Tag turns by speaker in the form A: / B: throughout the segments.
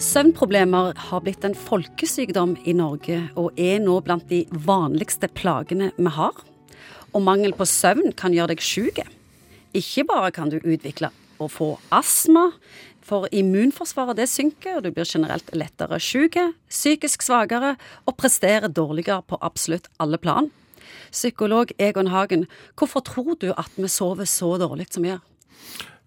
A: Søvnproblemer har blitt en folkesykdom i Norge, og er nå blant de vanligste plagene vi har. Og mangel på søvn kan gjøre deg syk. Ikke bare kan du utvikle og få astma, for immunforsvaret det synker, og du blir generelt lettere syk, psykisk svakere og presterer dårligere på absolutt alle plan. Psykolog Egon Hagen, hvorfor tror du at vi sover så dårlig som vi gjør?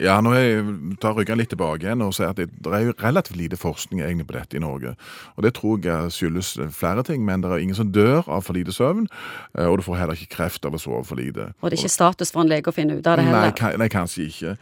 B: Ja, nå jeg tar ryggen litt tilbake igjen og sier at det, er jo relativt lite forskning egentlig på dette i Norge. Og Det tror jeg skyldes flere ting, men det er ingen som dør av for lite søvn. Eh, og du får heller ikke kreft av å sove for lite.
A: Og det er ikke status for en lege å finne ut av det heller?
B: Nei, nei kanskje ikke.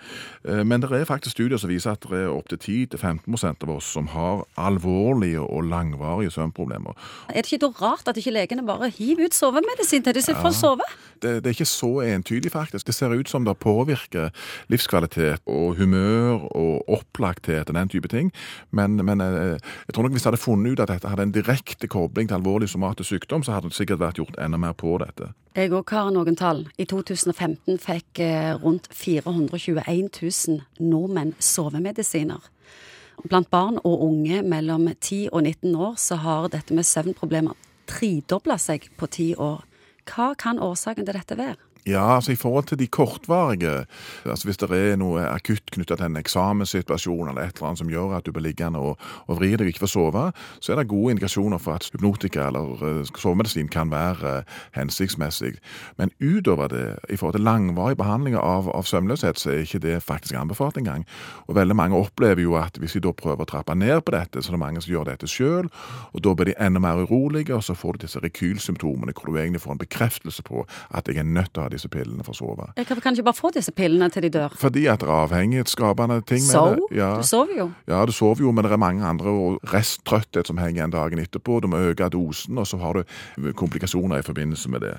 B: Eh, men det er faktisk studier som viser at det er opptil 10-15 av oss som har alvorlige og langvarige søvnproblemer.
A: Er det ikke da rart at ikke legene bare hiver ut sovemedisin til disse ja, for å sove?
B: Det, det er ikke så entydig, faktisk. Det ser ut som det påvirker livskvalitet livskvalitet og humør og opplagthet og den type ting. Men, men eh, jeg tror nok hvis jeg hadde funnet ut at dette hadde en direkte kobling til alvorlig somatisk sykdom, så hadde det sikkert vært gjort enda mer på dette.
A: Jeg òg har noen tall. I 2015 fikk eh, rundt 421 000 nordmenn sovemedisiner. Blant barn og unge mellom 10 og 19 år så har dette med søvnproblemer tredobla seg på ti år. Hva kan årsaken til dette være?
B: Ja, altså i forhold til de kortvarige, altså hvis det er noe akutt knytta til en eksamenssituasjon eller et eller annet som gjør at du blir liggende og, og vri deg og ikke får sove, så er det gode indikasjoner for at hypnotika eller uh, sovemedisin kan være uh, hensiktsmessig. Men utover det, i forhold til langvarig behandling av, av, søvnløshet, så er ikke det faktisk anbefalt engang. Og veldig mange opplever jo at hvis de da prøver å trappe ned på dette, så er det mange som gjør dette sjøl, og da blir de enda mer urolige, og så får du disse rekylsymptomene hvor du egentlig får en bekreftelse på at jeg er nødt til å ha disse pillene for å sove.
A: Jeg kan, kan ikke bare få disse pillene til de dør?
B: Fordi at det er avhengighetsskapende ting
A: med so, det. Ja. Du sover jo.
B: Ja, du sover jo, men det er mange andre og resttrøtthet som henger igjen dagen etterpå. Du må øke dosen, og så har du komplikasjoner i forbindelse med det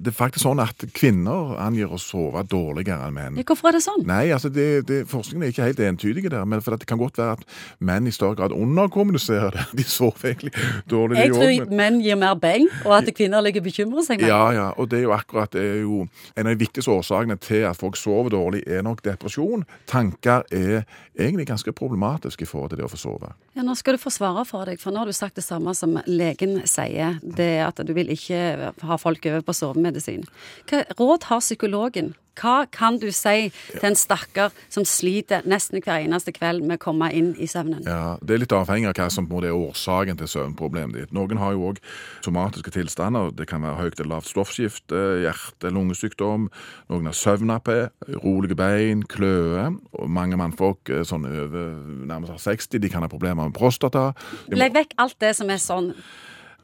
B: det er faktisk sånn at kvinner angir å sove dårligere enn menn.
A: Hvorfor er det sånn?
B: Nei, altså det, det, Forskningen er ikke helt entydig der. Men for det kan godt være at menn i større grad underkommuniserer det. De sover egentlig dårlig.
A: Jeg tror men... menn gir mer beng, og at kvinner ligger bekymrer seg mer.
B: Ja, ja. Og det er jo akkurat det er jo En av de viktigste årsakene til at folk sover dårlig, er nok depresjon. Tanker er egentlig ganske problematisk i forhold til det å få sove.
A: Ja, Nå skal du få svare for deg, for nå har du sagt det samme som legen sier. Det at du vil ikke ha folk over på sovemedisin medisin. Hva råd har psykologen? Hva kan du si til en stakkar som sliter nesten hver eneste kveld med å komme inn i søvnen?
B: Ja, Det er litt avhengig av hva som er årsaken til søvnproblemet ditt. Noen har jo òg somatiske tilstander. Det kan være høyt eller lavt stoffskifte, hjerte- lungesykdom. Noen har søvnappé, rolige bein, kløe. Og mange mannfolk eh, sånn over nærmest 60 de kan ha problemer med prostata.
A: Legg vekk alt det som er sånn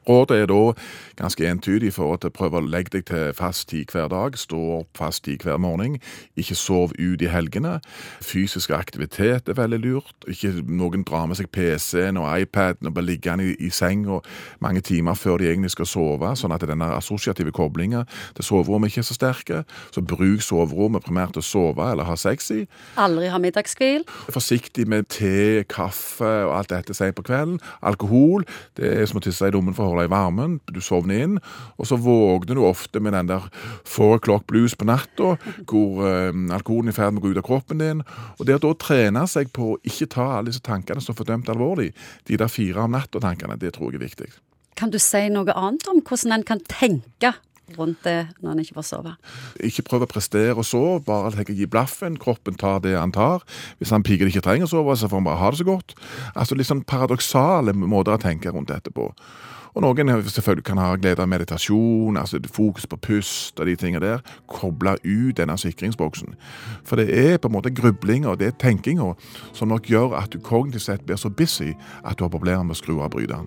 B: Rådet er da ganske entydig for å prøve å legge deg til fast tid hver dag. Stå opp fast tid hver morgen. Ikke sov ut i helgene. Fysisk aktivitet er veldig lurt. Ikke noen drar med seg PC-en og iPaden og blir liggende i, i seng mange timer før de egentlig skal sove, sånn at denne assosiative koblinga til soverommet ikke er så sterke. Så bruk soverommet primært til å sove eller ha sex i.
A: Aldri ha middagshvil.
B: Forsiktig med te, kaffe og alt dette sent på kvelden. Alkohol det er som å tisse i lommen for holde i varmen, du sovner inn, og så våkner du ofte med den der four o'clock blues på natta, hvor eh, alkoholen er i ferd med å gå ut av kroppen din. Og det å da trene seg på å ikke ta alle disse tankene som fordømt alvorlig, de der fire om natta-tankene, det tror jeg er viktig.
A: Kan du si noe annet om hvordan en kan tenke rundt det når en ikke får sove.
B: Ikke prøv å prestere og sove, bare tenk å gi blaffen. Kroppen tar det han tar. Hvis han piker ikke trenger å sove, så får han bare ha det så godt. Altså Litt sånn paradoksale måter å tenke rundt dette på. Og noen selvfølgelig kan ha glede av meditasjon, altså fokus på pust og de tingene der. Koble ut denne sikringsboksen. For det er på en måte grublinga og det er tenkinga som nok gjør at du kognitivt sett blir så busy at du har problemer med å skru av bryteren.